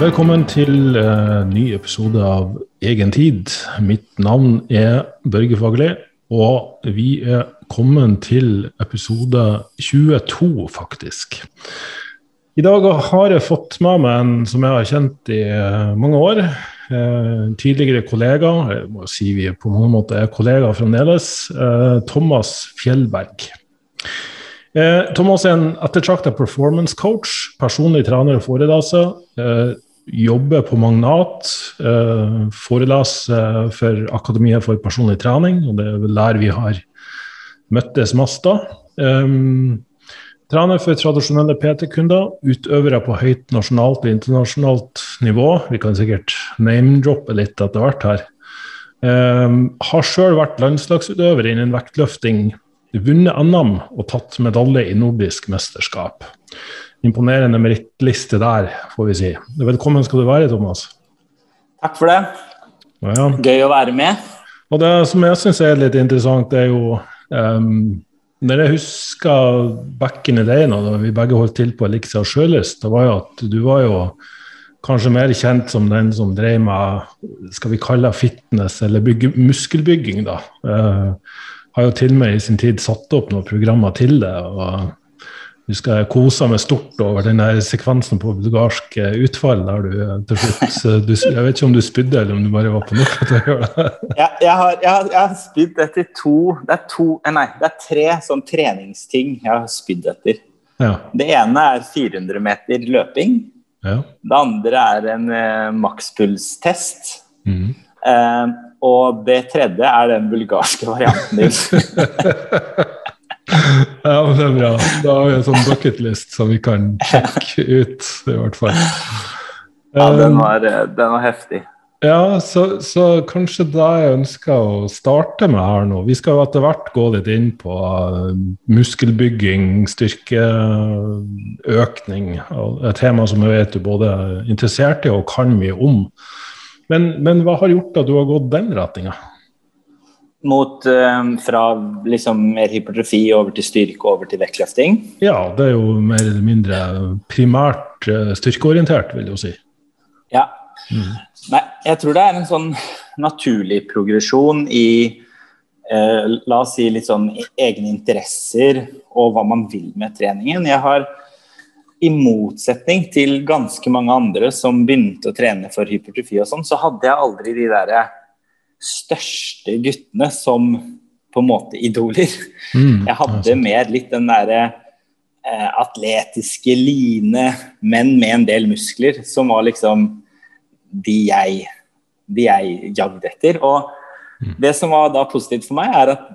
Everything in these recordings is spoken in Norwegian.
Velkommen til uh, ny episode av Egen tid. Mitt navn er Børge Fagerli, og vi er kommet til episode 22, faktisk. I dag har jeg fått med meg en som jeg har kjent i uh, mange år. Uh, tidligere kollega, jeg må si vi på mange måter er kollegaer fremdeles, Thomas Fjellberg. Thomas er en ettertrakta performance coach, personlig trener og foreleser jobber på Magnat. Uh, foreleser for Akademiet for personlig trening, og det er vel der vi har møttes mest da. Trener for tradisjonelle PT-kunder, utøvere på høyt nasjonalt og internasjonalt nivå. Vi kan sikkert name-droppe litt etter hvert her. Um, har sjøl vært landslagsutøver innen vektløfting, vunnet NM og tatt medalje i nordisk mesterskap imponerende merittliste der, får vi si. Velkommen skal du være, Thomas. Takk for det. Ja, ja. Gøy å være med. Og det som jeg syns er litt interessant, det er jo um, Når jeg husker back in the day, da vi begge holdt til på Elixia Sjølyst, det var jo at du var jo kanskje mer kjent som den som drev med skal vi kalle fitness eller bygge, muskelbygging. da. Uh, har jo til og med i sin tid satt opp noen programmer til det. og husker jeg kosa meg stort over den sekvensen på bulgarsk eh, utfall der du eh, til slutt du, Jeg vet ikke om du spydde, eller om du bare var på nok til å gjøre det. jeg, jeg, har, jeg, har, jeg har spydd etter to Det er to eh, Nei, det er tre sånn treningsting jeg har spydd etter. Ja. Det ene er 400 meter løping. Ja. Det andre er en eh, makspulstest. Mm. Eh, og det tredje er den bulgarske varianten din. Ja, men det er bra. Da har vi en sånn bucketlist som vi kan sjekke ut, i hvert fall. Ja, den um, var, den var heftig. Ja, så, så, kanskje da jeg ønsker å starte med her nå Vi skal jo etter hvert gå litt inn på uh, muskelbygging, styrkeøkning. Et tema som jeg vet du både er interessert i og kan mye om. Men, men hva har gjort at du har gått den retninga? Mot um, fra liksom mer hypertrofi over til styrke over til vektløfting? Ja, det er jo mer eller mindre primært uh, styrkeorientert, vil jeg jo si. Ja. Mm. Nei, jeg tror det er en sånn naturlig progresjon i uh, la oss si litt sånn egne interesser og hva man vil med treningen. Jeg har i motsetning til ganske mange andre som begynte å trene for hypertrofi og sånn, så hadde jeg aldri de derre største guttene som på en måte idoler. Mm, jeg hadde mer litt den derre eh, atletiske line, men med en del muskler, som var liksom de jeg, de jeg jagde etter. Og mm. det som var da positivt for meg, er at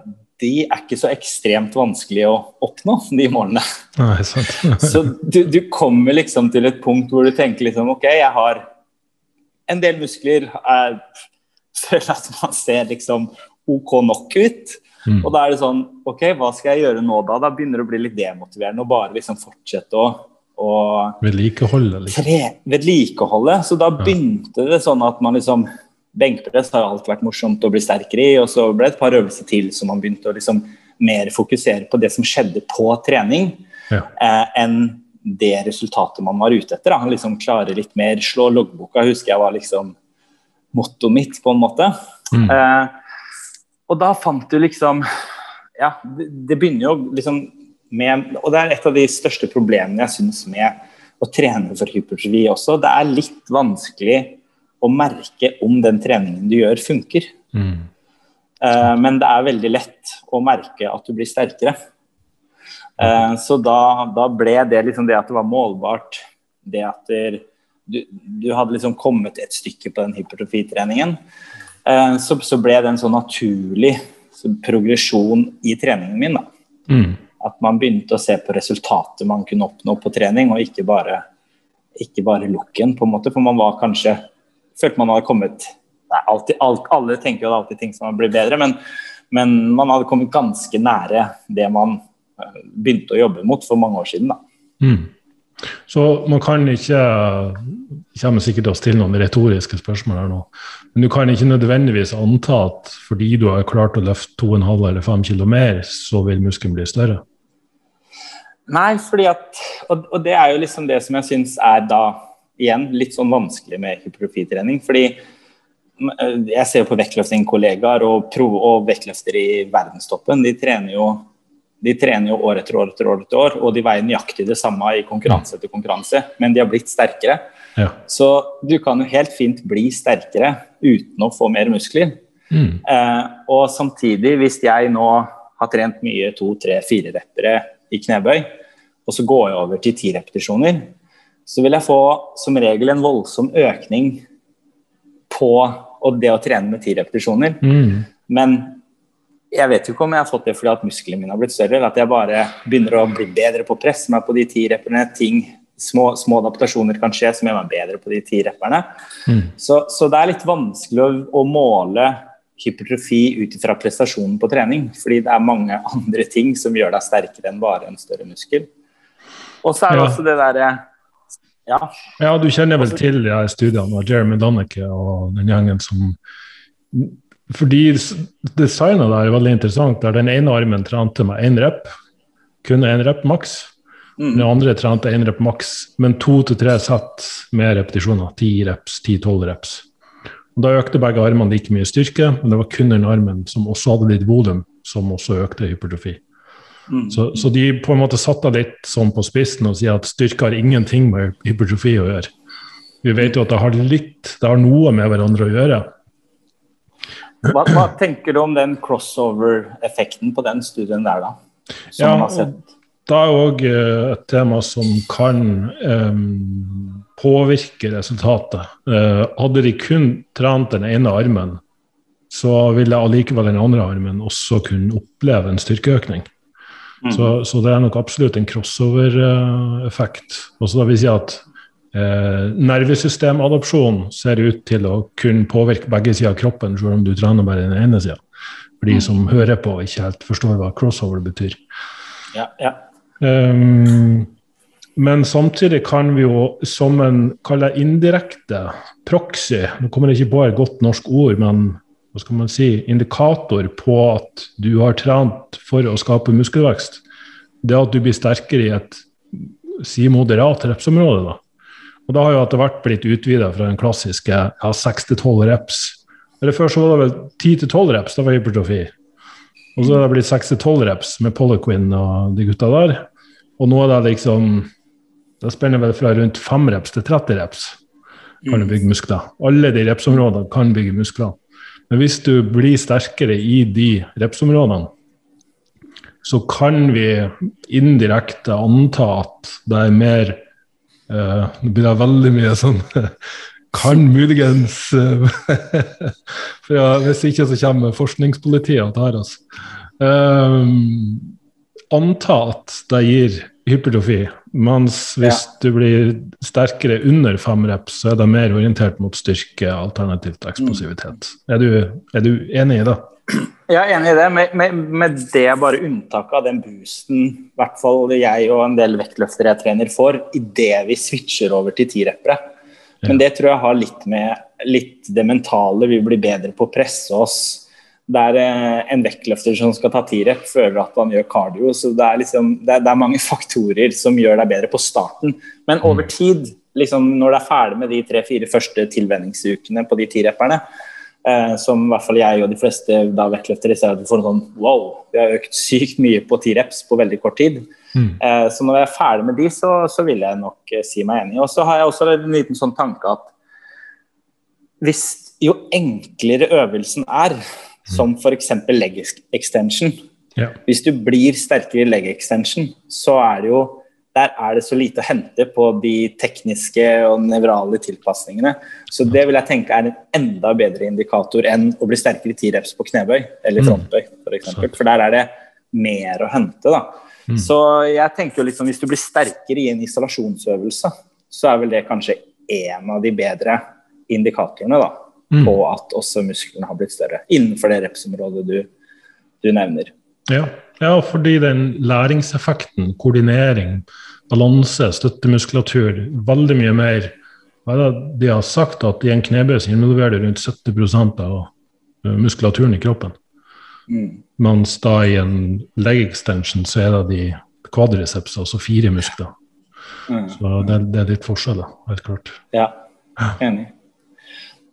de er ikke så ekstremt vanskelig å oppnå, de målene. Nei, så du, du, kommer liksom til et punkt hvor du tenker liksom OK, jeg har en del muskler. Er, føler at man ser liksom OK nok ut. Mm. Og da er det sånn OK, hva skal jeg gjøre nå da? Da begynner det å bli litt demotiverende å bare liksom fortsette å, Vedlikeholde, liksom. Vedlikeholde. Så da begynte det sånn at man liksom Benkpress har alltid vært morsomt å bli sterkere i, og så ble det et par øvelser til som man begynte å liksom mer fokusere på det som skjedde på trening, ja. eh, enn det resultatet man var ute etter. Da. Liksom klare litt mer, slå loggboka, husker jeg var liksom mottoet mitt, på en måte. Mm. Eh, og da fant du liksom Ja, det, det, begynner jo liksom med Og det er et av de største problemene jeg syns med å trene for hypertrofi også. Det er litt vanskelig å merke om den treningen du gjør, funker. Mm. Eh, men det er veldig lett å merke at du blir sterkere. Eh, så da, da, ble det liksom det at det var målbart, det at det du, du, hadde liksom kommet et stykke på den hypertrofitreningen, eh, så, så, ble det en sånn naturlig så progresjon i treningen min. Mm. At man begynte å se på resultatet man kunne oppnå på trening, og ikke bare, ikke bare looken, på en måte. For man var kanskje Følte man hadde kommet nei, alltid, alt, Alle tenker jo det er alltid ting som har blitt bedre, men, men man hadde kommet ganske nære det man eh, begynte å jobbe mot for mange år siden. da. Mm. Så man kan ikke Jeg kommer sikkert til å stille noen retoriske spørsmål her nå. Men du kan ikke nødvendigvis anta at fordi du har klart å løfte 2,5 eller 5 kg mer, så vil muskelen bli større? Nei, fordi at og, og, det er jo liksom det som jeg syns er da igjen litt sånn vanskelig med hypertrofitrening. fordi eh, jeg ser jo på vektløftingkollegaer og, og vektløftere i verdenstoppen. De trener, jo, de trener jo år etter år etter år, etter år, og de veier nøyaktig det samme i konkurranse etter konkurranse, men de har blitt sterkere. Ja. Så du kan jo helt fint bli sterkere uten å få mer muskler. Mm. Eh, og samtidig, hvis jeg nå har trent mye to, tre, fire reppere i knebøy, og så går jeg over til ti repetisjoner, så vil jeg få som regel en voldsom økning på det å trene med ti repetisjoner. Mm. Men jeg vet jo ikke om jeg har fått det fordi at musklene mine har blitt større, eller at jeg bare begynner å bli bedre på å presse meg på de ti repperne. Ting, små, små adaptasjoner kan skje som gjør meg bedre på de ti repperne. Mm. Så, så det er litt vanskelig å, å måle hypertrofi ut ifra prestasjonen på trening. Fordi det er mange andre ting som gjør deg sterkere enn bare en større muskel. Og så er det Ja. også det derre Ja. Ja, du kjenner vel til ja, studiene av Jeremy Donnicke og den gjengen som Fordi designet der er veldig interessant, der den ene armen trente med én rep, kun én rep maks. Den Mm. andre trente én rep maks, men to til tre sett med repetisjoner. Ti reps, ti-tolv reps. Og Da økte begge armene like mye styrke, men det var kun den armen som også hadde litt volum, som også økte hypertrofi. Mm. Så, så de på en måte satte litt sånn på spissen og sier at styrke har ingenting med hypertrofi å gjøre. Vi vet jo at det har litt, det har noe med hverandre å gjøre. Hva, hva tenker du om den crossover-effekten på den studien der, da? Som Ja, har sett? Det er òg et tema som kan um, påvirke resultatet. Uh, hadde de kun trent den ene armen, så ville allikevel den andre armen også kunne oppleve en styrkeøkning. Mm. Så, så det er nok absolutt en crossover-effekt. Og så da vil si at eh, nervesystemadopsjon ser ut til å kunne påvirke begge sider av kroppen, selv om du trener bare den ene sida. For de Mm. som hører på og ikke helt forstår hva crossover betyr. Ja, ja. Um, men samtidig kan vi jo som en kaller indirekte proxy Nå kommer jeg ikke på et godt norsk ord, men hva skal man si, indikator på at du har trent for å skape muskelvekst. Det at du blir sterkere i et si moderat repsområde. Da. Og da har jo etter hvert blitt utvida fra den klassiske ja, 6-12 reps. Eller Før så var det vel 10-12 reps, det var hypertrofi. Og så har det blitt 6-12 reps med Poliquin og de gutta der. Og nå er det liksom Det spenner vel fra rundt 5 reps til 30 reps. Kan du bygge muskler. Alle de repsområdene kan bygge muskler. Men hvis du blir sterkere i de repsområdene, så kan vi indirekte anta at det er mer eh, Nå blir det veldig mye sånn Kan muligens eh, For ja, Hvis ikke så kommer forskningspolitiet og tar oss. Eh, anta at det gir hypertrofi, mens hvis du blir sterkere under fem reps, så er det mer orientert mot styrke, alternativt eksplosivitet. Er du, er du enig i det? Jeg er enig i det, med, med, med det bare unntaket av den boosten i hvert fall jeg og en del vektløftere jeg trener får, idet vi switcher over til tireppere. Men det tror jeg har litt med litt det mentale. Vi blir bedre på å presse oss. Det er eh, en vektløfter som skal ta tirep, føler at han gjør cardio. Så det er, liksom, det, er, det er mange faktorer som gjør deg bedre på starten. Men over tid, liksom, når du er ferdig med de tre-fire første tilvenningsukene på de tirepperne, Eh, som i hvert fall jeg og de fleste da vektløftere ser at vi får en sånn wow, vi har økt sykt mye på ti reps på veldig kort tid. Mm. Eh, så når jeg er ferdig med de, så, så vil jeg nok eh, si meg enig. Og så har jeg også en liten sånn tanke at hvis jo enklere øvelsen er, som f.eks. leg extension Ja. Hvis du blir sterkere i leg extension, så er det jo der er det så lite å hente på de tekniske og nevrale tilpasningene. Så det vil jeg tenke er en enda bedre indikator enn å bli sterkere i ti reps på knebøy eller frontbøy, frontbøy, for eksempel. For der er det mer å hente, da. Mm. Så jeg tenker jo liksom hvis du blir sterkere i en isolasjonsøvelse, så er vel det kanskje en av de bedre indikatorene da, Mm. på at også musklene har blitt større innenfor det repsområdet du, du nevner. Ja. Ja, fordi den læringseffekten, koordinering, balanse, støttemuskulatur, veldig mye mer hva er det De har sagt at i en knebøy så involverer det rundt 70 av eh, muskulaturen i kroppen. Mm. Mens da i en leg extension så er det de kvadriceps, altså fire muskler. Mm. Så det, det, er litt forskjell, helt klart. Ja, enig.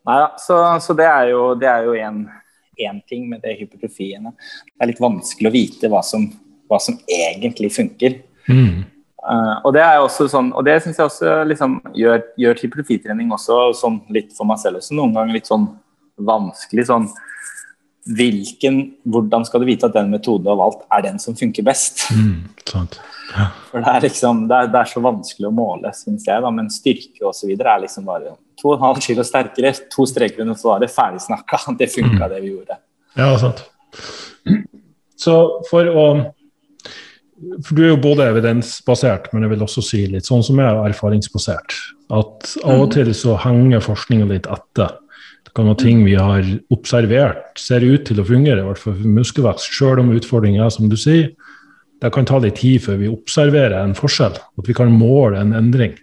Nei da, så, så, det er jo, det en, ting med det hypertrofiene. Det er litt vanskelig å vite hva som, hva som egentlig funker. Mm. Uh, og det er også sånn, og det syns jeg også liksom, gjør, gjør hypertrofitrening også sånn litt for meg selv også noen ganger litt sånn vanskelig. sånn hvilken, Hvordan skal du vite at den metoden du har valgt, er den som funker best? Mm, sant. For det er, liksom, det, er, det er, så vanskelig å måle, syns jeg. Da. Men styrke osv. er liksom bare 2,5 kilo sterkere, to streker under svaret, ferdig snakka. Det funka, det vi gjorde. Ja, sant. Så for å For du er jo både evidensbasert, men jeg vil også si litt sånn som jeg er erfaringsbasert. At av og mm. til så henger forskninga litt etter. Det kan være ting vi har observert ser ut til å fungere, i hvert fall for muskelvekst, sjøl om utfordringa er som du sier det kan ta litt tid før vi observerer en forskjell, at vi kan måle en endring.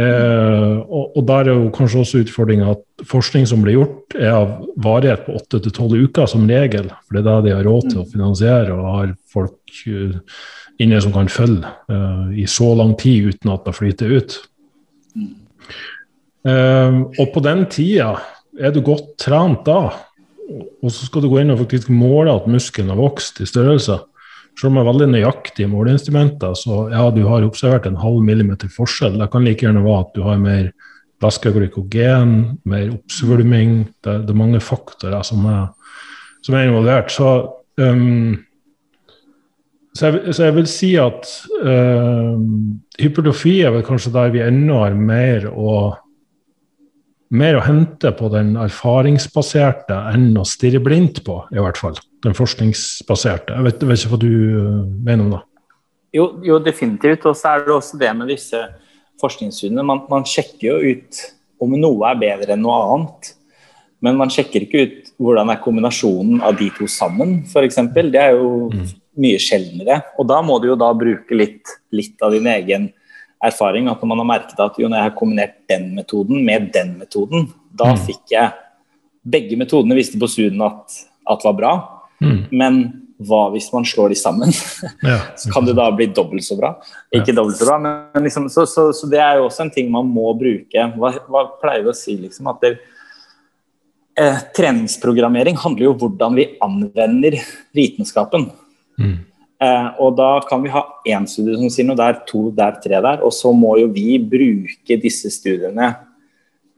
Eh, og, og, der er jo kanskje også utfordringa at forskning som blir gjort, er av varighet på åtte til tolv uker som regel. For det er det de har råd til å finansiere og har folk uh, inne som kan følge uh, i så lang tid uten at det flyter ut. Eh, og på den tida er du godt trent da, og så skal du gå inn og faktisk måle at muskelen har vokst i størrelse selv om det er veldig nøyaktige måleinstrumenter, så ja, du har observert en halv millimeter forskjell. Det kan like gjerne være at du har mer væskeglykogen, mer oppsvulming. Det, det, er mange faktorer som er, som er involvert. Så, um, så, jeg, så, jeg, vil si at um, hypertrofi er vel kanskje der vi ennå har mer å mer å hente på den erfaringsbaserte enn å stirre blindt på, i hvert fall. Den forskningsbaserte. Jeg vet, vet ikke hva du eh, mener om det? Jo, jo definitivt. Og så er det også det med disse forskningssynene. Man, man, sjekker jo ut om noe er bedre enn noe annet. Men man sjekker ikke ut hvordan er kombinasjonen av de to sammen, f.eks. Det er jo mm. mye sjeldnere. Og da må du jo da bruke litt, litt av din egen erfaring at når man har merket at jo, når jeg har kombinert den metoden med den metoden, da mm. fikk jeg Begge metodene visste på studien at, at var bra, mm. men hva hvis man slår de sammen? Ja. så kan det da bli dobbelt så bra. Ikke ja. dobbelt så bra, men liksom, så, så, så, det er jo også en ting man må bruke. Hva, hva pleier vi å si, liksom? At det, eh, treningsprogrammering handler jo om hvordan vi anvender vitenskapen. Mm. Eh, og da kan vi ha én studie som sier noe der, to der, tre der. Og så må jo vi bruke disse studiene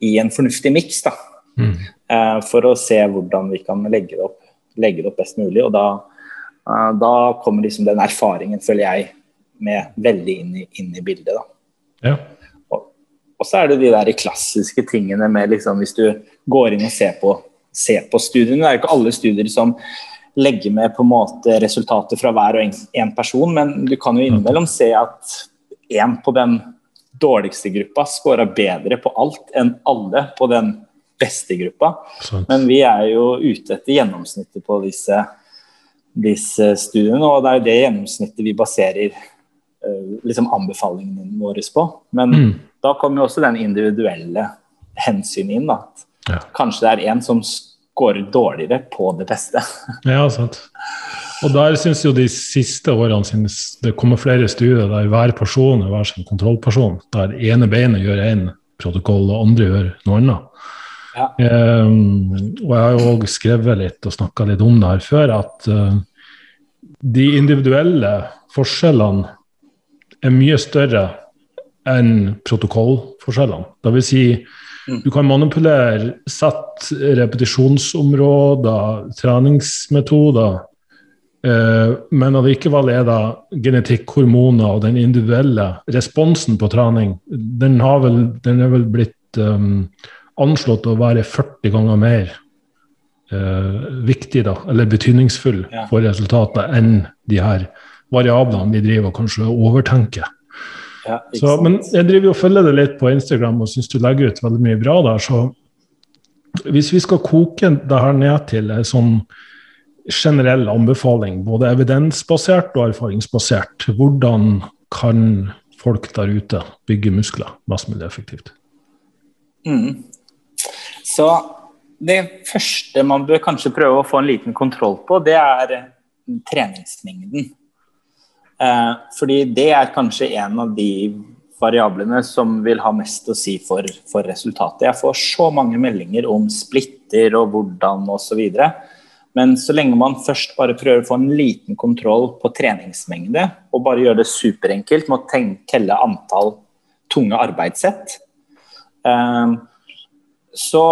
i en fornuftig miks, da. Mm. Eh, for å se hvordan vi kan legge det opp, legge det opp best mulig. Og da, eh, da kommer liksom den erfaringen, føler jeg, med veldig inn i, inn i bildet, da. Ja. Og, og, så er det de der klassiske tingene med liksom Hvis du går inn og ser på, ser på studiene, det er jo ikke alle studier som legge med på en måte resultater fra hver og en, person, men du kan jo innimellom se at én på den dårligste gruppa scora bedre på alt enn alle på den beste gruppa. Sånn. Men vi er jo ute etter gjennomsnittet på disse, disse studiene, og det er jo det gjennomsnittet vi baserer uh, liksom anbefalingene våre på. Men mm. da kommer jo også den individuelle hensynet inn. Da. Ja. Kanskje det er en som går dårligere på det beste. ja, sant. Og der syns jo de siste årene synes det kommer flere studier der hver person er hver sin kontrollperson. Der ene beinet gjør én protokoll, og andre gjør noe annet. Ja. Um, og jeg har jo òg skrevet litt og snakka litt om det her før, at uh, de individuelle forskjellene er mye større enn protokollforskjellene. Det vil si du kan manipulere, sette repetisjonsområder, treningsmetoder. Eh, men allikevel er det genetikk, hormoner og den individuelle responsen på trening Den, vel, den er vel blitt um, anslått å være 40 ganger mer uh, viktig, da, eller betydningsfull for resultatet enn de her variablene vi driver og kanskje overtenker. Ja, så, men jeg driver og følger det litt på Instagram og syns du legger ut veldig mye bra der. Så hvis vi skal koke det her ned til en sånn generell anbefaling, både evidensbasert og erfaringsbasert, hvordan kan folk der ute bygge muskler mest mulig effektivt? Mm. Så det første man bør kanskje prøve å få en liten kontroll på, det er treningsmengden. Eh, fordi det er kanskje en av de variablene som vil ha mest å si for, for resultatet. Jeg får så mange meldinger om splitter og hvordan osv. Men så lenge man først bare prøver å få en liten kontroll på treningsmengde, og bare gjøre det superenkelt med å telle antall tunge arbeidssett, eh, så,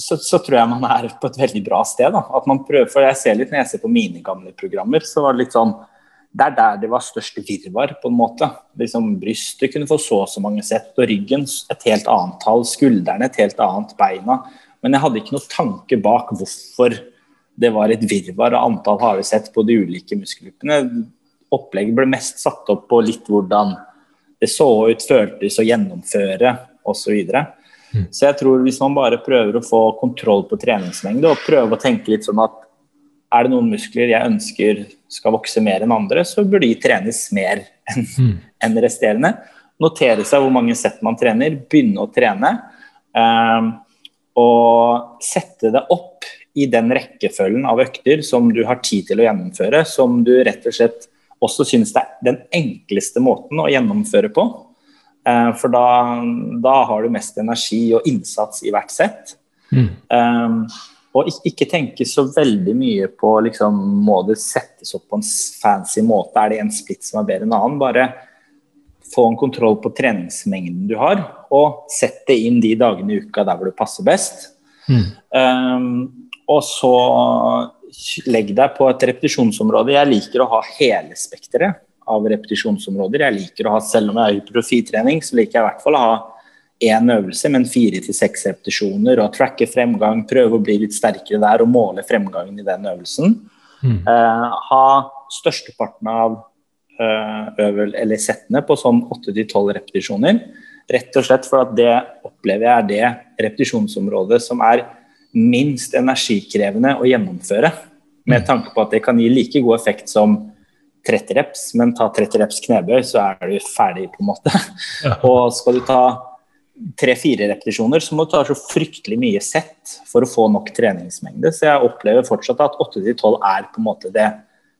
så, så, tror jeg man er på et veldig bra sted. Da. At man prøver, for jeg ser litt Når jeg ser på mine gamle programmer, så var det litt sånn det er der det var størst virvar, på en måte. Liksom, brystet kunne få så og så mange sett, og ryggen et helt annet tall, skuldrene et helt annet, beina. Men jeg hadde ikke noen tanke bak hvorfor det var et virvar av antall harde sett på de ulike muskelgruppene. Opplegget ble mest satt opp på litt hvordan det så ut, føltes å gjennomføre osv. Så, mm. så jeg tror hvis man bare prøver å få kontroll på treningsmengde og prøver å tenke litt sånn at er det noen muskler jeg ønsker skal vokse mer enn andre, så bør de trenes mer enn mm. en resterende. Notere seg hvor mange sett man trener, begynne å trene. Um, og sette det opp i den rekkefølgen av økter som du har tid til å gjennomføre, som du rett og slett også syns det er den enkleste måten å gjennomføre på. Uh, for da, da, har du mest energi og innsats i hvert sett. Mm. Um, og ikke tenke så veldig mye på liksom, må det settes opp på en fancy måte, er det en split som er bedre enn annen? Bare få en kontroll på treningsmengden du har, og sett det inn de dagene i uka der hvor det passer best. Mm. Um, og så legg deg på et repetisjonsområde. Jeg liker å ha hele spekteret av repetisjonsområder. Jeg liker å ha, Selv om jeg har hypertrofitrening, så liker jeg i hvert fall å ha én øvelse, men fire til seks repetisjoner, og tracke fremgang, prøve å bli litt sterkere der og måle fremgangen i den øvelsen. Mm. Uh, ha størsteparten av uh, øvel, eller settene på sånn 8-12 repetisjoner. Rett og slett for at det opplever jeg er det repetisjonsområdet som er minst energikrevende å gjennomføre. Med mm. tanke på at det kan gi like god effekt som 30 reps, men ta 30 reps knebøy, så er du ferdig, på en måte. Ja. Og skal du ta tre-fire repetisjoner, så må du ta så fryktelig mye sett for å få nok treningsmengde. Så jeg opplever fortsatt at 8-12 er på en måte det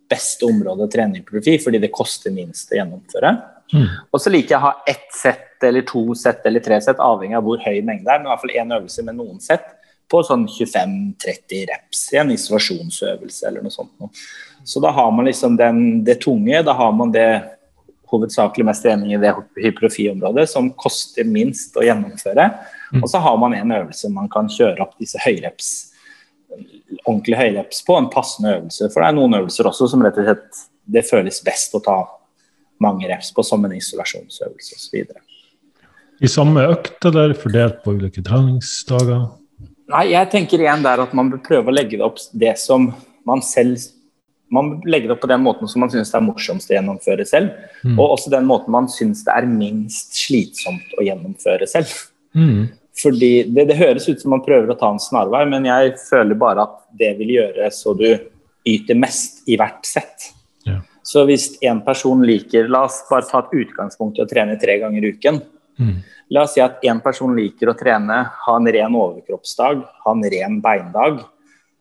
beste området å trene hypertrofi, fordi det koster minst å gjennomføre. Mm. Og så liker jeg å ha ett sett eller to sett eller tre sett, avhengig av hvor høy mengde det er, men i hvert fall én øvelse med noen sett på sånn 25-30 reps i en isolasjonsøvelse eller noe sånt. Så da har man liksom den, det tunge, da har man det hovedsakelig mest trening i det hypertrofiområdet, som koster minst å gjennomføre. Mm. Og så har man en øvelse man kan kjøre opp disse høyreps, ordentlig høyreps på, en passende øvelse. For det er noen øvelser også som rett og slett det føles best å ta mange reps på, som en isolasjonsøvelse osv. I samme økt eller fordelt på ulike treningsdager? Nei, jeg tenker igjen der at man bør prøve å legge det opp det som man selv man legger det opp på den måten som man syns det er morsomst å gjennomføre selv. Mm. Og også den måten man syns det er minst slitsomt å gjennomføre selv. Mm. Fordi det, det, høres ut som man prøver å ta en snarvei, men jeg føler bare at det vil gjøre så du yter mest i hvert sett. Ja. Så hvis en person liker La oss bare ta et utgangspunkt i å trene tre ganger i uken. Mm. La oss si at en person liker å trene, ha en ren overkroppsdag, ha en ren beindag,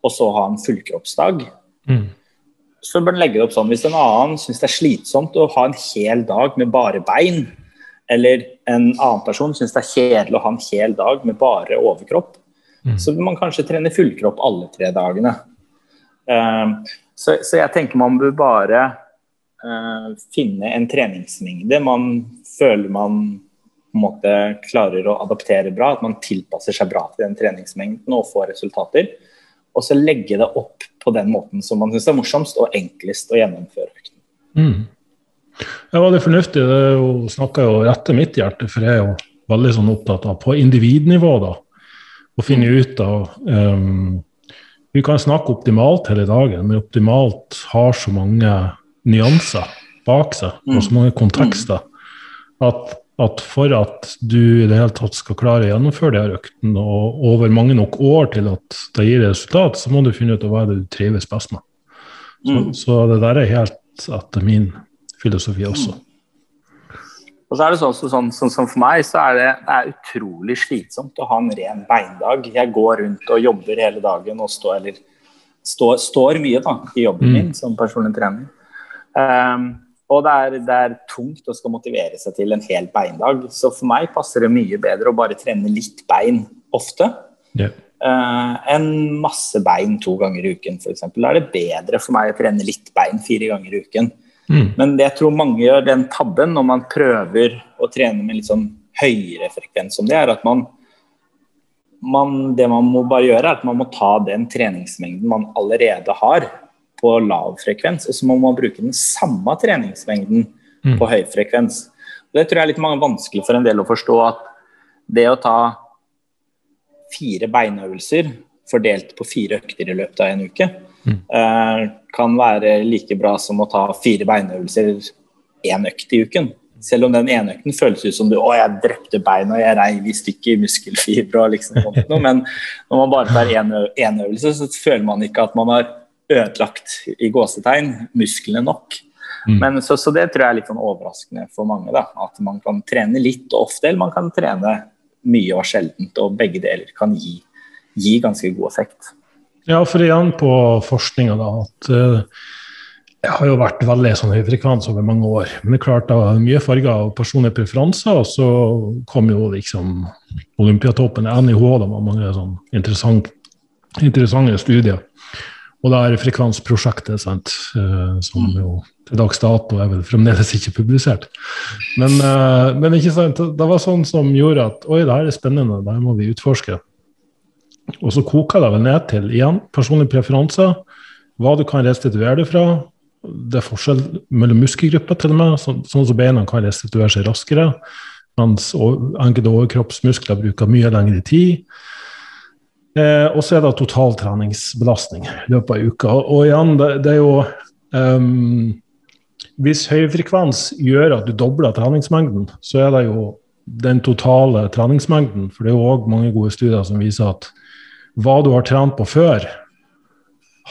og så ha en fullkroppsdag. Mm så bør en legge det opp sånn. Hvis en annen syns det er slitsomt å ha en hel dag med bare bein, eller en annen person syns det er kjedelig å ha en hel dag med bare overkropp, mm. så vil man kanskje trene fullkropp alle tre dagene. Uh, så, så, jeg tenker man bør bare uh, finne en treningsmengde man føler man på en måte klarer å adaptere bra, at man tilpasser seg bra til den treningsmengden og får resultater. Og så legge det opp på den måten som man syns er morsomst og enklest å gjennomføre økten. Mm. Det var det fornuftig. Det snakka jo rett til mitt hjerte, for jeg er jo veldig sånn opptatt av på individnivå da, å finne mm. ut av um, Vi kan snakke optimalt hele dagen, men optimalt har så mange nyanser bak seg og så mm. mange kontekster at at for at du i det hele tatt skal klare å gjennomføre de her øktene og over mange nok år til at det gir resultat, så må du finne ut hva det du trives best med. Så, mm. så, det der er helt etter min filosofi også. Mm. Og så er det sånn, sånn, sånn, sånn For meg så er det, det er utrolig slitsomt å ha en ren beindag. Jeg går rundt og jobber hele dagen og står, eller, står, står mye da, i jobben mm. min som personlig trener. Um, Og det er, det er, tungt å skal motivere seg til en hel beindag. Så for meg passer det mye bedre å bare trene litt bein ofte. Yeah. Uh, enn masse bein to ganger i uken, f.eks. Da er det bedre for meg å trene litt bein fire ganger i uken. Mm. Men det jeg tror mange gjør den tabben når man prøver å trene med litt sånn høyere frekvens som det, er at man, man Det man må bare gjøre, er at man må ta den treningsmengden man allerede har, på lav frekvens, og så må man bruke den samme treningsmengden mm. på høy frekvens. Det tror jeg er litt vanskelig for en del å forstå at det å ta fire beinøvelser fordelt på fire økter i løpet av en uke, mm. uh, kan være like bra som å ta fire beinøvelser én økt i uken. Selv om den ene økten føles ut som du å, jeg drepte beina og jeg reiv i stykker muskelfibre. og liksom sånt Men når man bare tar én øvelse, så føler man ikke at man har ødelagt i gåsetegn musklene nok. Mm. Men så, så, det tror jeg er litt sånn overraskende for mange. da, At man kan trene litt og ofte, eller man kan trene mye og sjeldent. Og begge deler kan gi, gi ganske god effekt. Ja, for igjen på forskninga, da. at uh, Jeg har jo vært veldig sånn høyfrekvens over mange år. Men det er klart, da, mye farger og personlige preferanser. Og så kom jo liksom Olympiatoppen, NIH, da var mange sånn interessant, interessante studier. Og da er det Frekvensprosjektet, sant, uh, som mm. jo til dags dato er vel fremdeles ikke publisert. Men, uh, men ikke sant, det var sånn som gjorde at oi, det her er spennende, det her må vi utforske. Og så koker det vel ned til igjen personlige preferanser, hva du kan restituere det fra. Det er forskjell mellom muskelgrupper, til og med, sånn, som beina kan restituere seg raskere. Mens enkelte overkroppsmuskler bruker mye lengre tid. Eh, og så er det totaltreningsbelastning i løpet av uka. Og, igjen, det, det, er jo um, Hvis høyfrekvens gjør at du dobler treningsmengden, så er det jo den totale treningsmengden. For det er jo òg mange gode studier som viser at hva du har trent på før,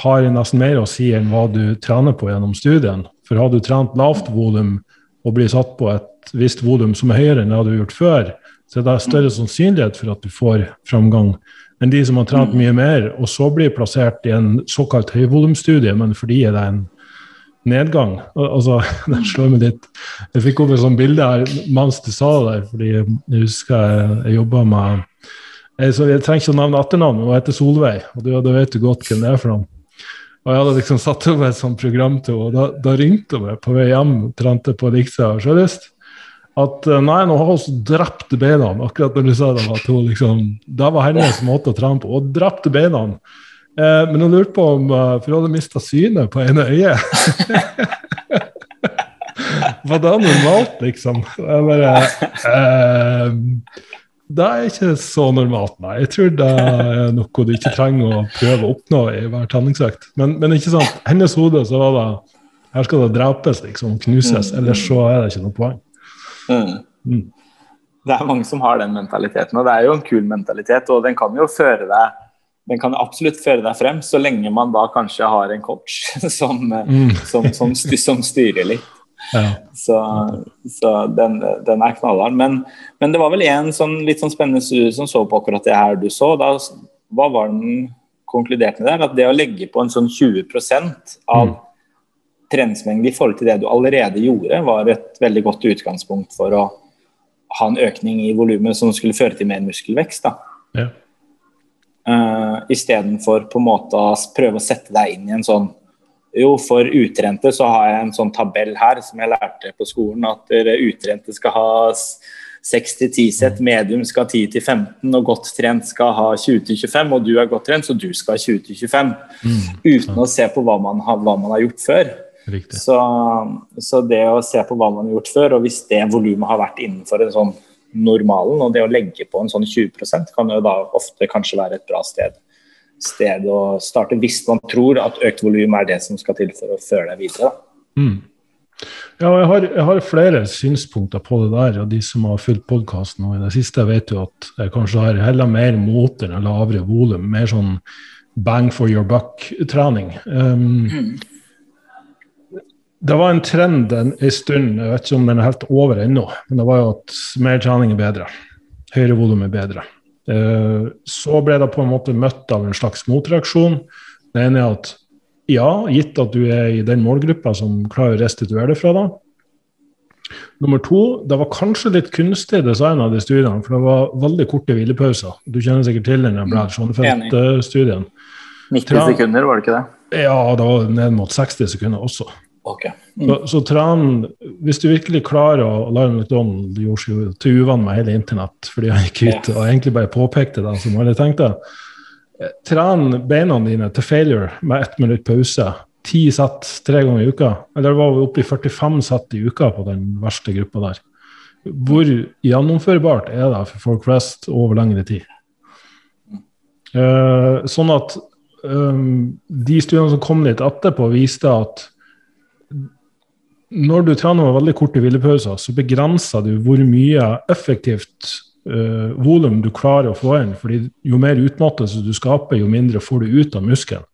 har nesten mer å si enn hva du trener på gjennom studien. For har du trent lavt volum og blir satt på et visst volum som er høyere enn det du har gjort før, så er det større sannsynlighet for at du får framgang enn de som har trent mye mer, og så blir plassert i en såkalt høyvolumstudie, men fordi det er en nedgang. Altså, Det slår meg litt Jeg fikk opp et sånt bilde her mens du sa det, fordi jeg husker jeg, jeg jobba med jeg, jeg, trenger ikke å nevne etternavnet, hun heter Solveig, og du, da vet du godt hvem det er for noen. Og Jeg hadde liksom satt opp et sånt program til henne, og da, da ringte hun meg på vei hjem, trente på Riksa og Sjølyst at eh, nei, nå har så drept beina. Akkurat når du sa det, at hun liksom, det var hennes måte å trene på. Og drepte beina. Eh, men hun lurte på om uh, For hun hadde mista synet på ene øyet. var det normalt, liksom? Jeg bare eh, Det er ikke så normalt, nei. Jeg tror det er noe du ikke trenger å prøve å oppnå i hver treningsøkt. Men, men ikke sant, hennes hode så var det her skal det drepes, liksom, knuses. Ellers så er det ikke noe poeng. Mm. mm. Det er mange som har den mentaliteten, og det er jo en kul mentalitet. Og den kan jo føre deg den kan absolutt føre deg frem, så lenge man da kanskje har en coach som, mm. som, som, som styrer litt. Ja. Så, så den, den, er knallhard. Men, men, det var vel en sånn, litt sånn spennende studie som så på akkurat det her du så. Da, hva var den konkluderte med der? At det å legge på en sånn 20 av mm treningsmengde i forhold til det du allerede gjorde, var et veldig godt utgangspunkt for å ha en økning i volumet som skulle føre til mer muskelvekst. da. Ja. Uh, Istedenfor på en måte å prøve å sette deg inn i en sånn Jo, for utrente så har jeg en sånn tabell her som jeg lærte på skolen, at utrente skal ha 6-10 sett, medium skal ha 10-15, og godt trent skal ha 20-25, og du er godt trent, så du skal ha 20-25. Mm. Uten å se på hva man, har, hva man har gjort før. Så, så, det å se på hva man har gjort før, og hvis det volumet har vært innenfor en sånn normalen, og det å legge på en sånn 20% kan jo da ofte kanskje være et bra sted, sted å starte, hvis man tror at økt volum er det som skal til for å føre deg videre. Mm. Ja, jeg har, jeg har, flere synspunkter på det der. og De som har fulgt podkasten i det siste, vet jo at jeg kanskje har heller mer mot enn lavere volum. Mer sånn bang for your buck-trening. Um, mm. Det var en trend en, en stund, jeg vet ikke om den er helt over ennå, men det var jo at mer trening er bedre. Høyere volum er bedre. Eh, så ble det på en måte møtt av en slags motreaksjon. Det ene er at ja, gitt at du er i den målgruppa som klarer å restituere det fra deg, Nummer to, det var kanskje litt kunstig design av de studiene, for det var veldig korte hvilepauser. Du kjenner sikkert til den Brad Schoenfeldt-studien. 90 sekunder, var det ikke det? Ja, det var ned mot 60 sekunder også. Okay. Mm. Så, så tren, hvis du virkelig klarer å Lion McDonald gjorde seg til uvann med hele internett fordi han gikk ut og egentlig bare påpekte det som alle tenkte. Tren beina dine til failure med ett minutt pause ti sett tre ganger i uka. Eller det var oppe i 45 sett i uka på den verste gruppa der. Hvor gjennomførbart er det for folk flest over lengre tid? Uh, sånn at um, de studiene som kom litt etterpå, viste at når du trener med veldig korte hvilepauser, så begrenser du hvor mye effektivt uh, volum du klarer å få inn. fordi jo mer utmattelse du skaper, jo mindre får du ut av muskelen.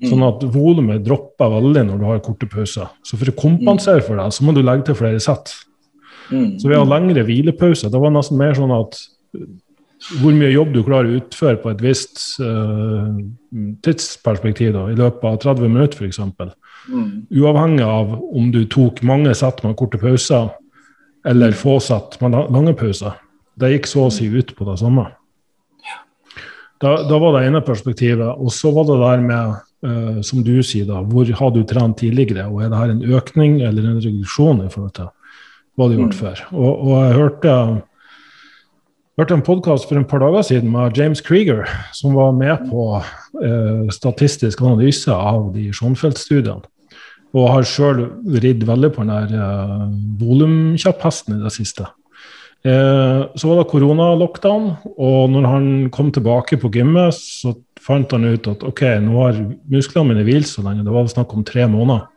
Sånn at volumet dropper veldig når du har korte pauser. Så for å kompensere for det, så må du legge til flere sett. Mm. Så ved å ha lengre hvilepauser, det var nesten mer sånn at hvor mye jobb du klarer å utføre på et visst uh, tidsperspektiv, da, i løpet av 30 minutter f.eks. Mm. Uavhengig av om du tok mange sett med korte pauser eller få sett med lange pauser. Det gikk så å si ut på det samme. Da, da var det ene perspektivet. Og så var det der med uh, som du sier, da, hvor har du trent tidligere, og er det her en økning eller en reduksjon i forhold til hva du har gjort mm. før? Og, og, jeg hørte, hørte en podkast for en par dager siden med James Krieger, som var med på eh, statistisk analyse av de Schonfeldt-studiene. Og har sjøl ridd veldig på den der eh, volumkjapphesten i det siste. Eh, så var det koronalockdown, og når han kom tilbake på gymmet, så fant han ut at ok, nå har musklene mine hvilt så lenge, det var snakk om tre måneder,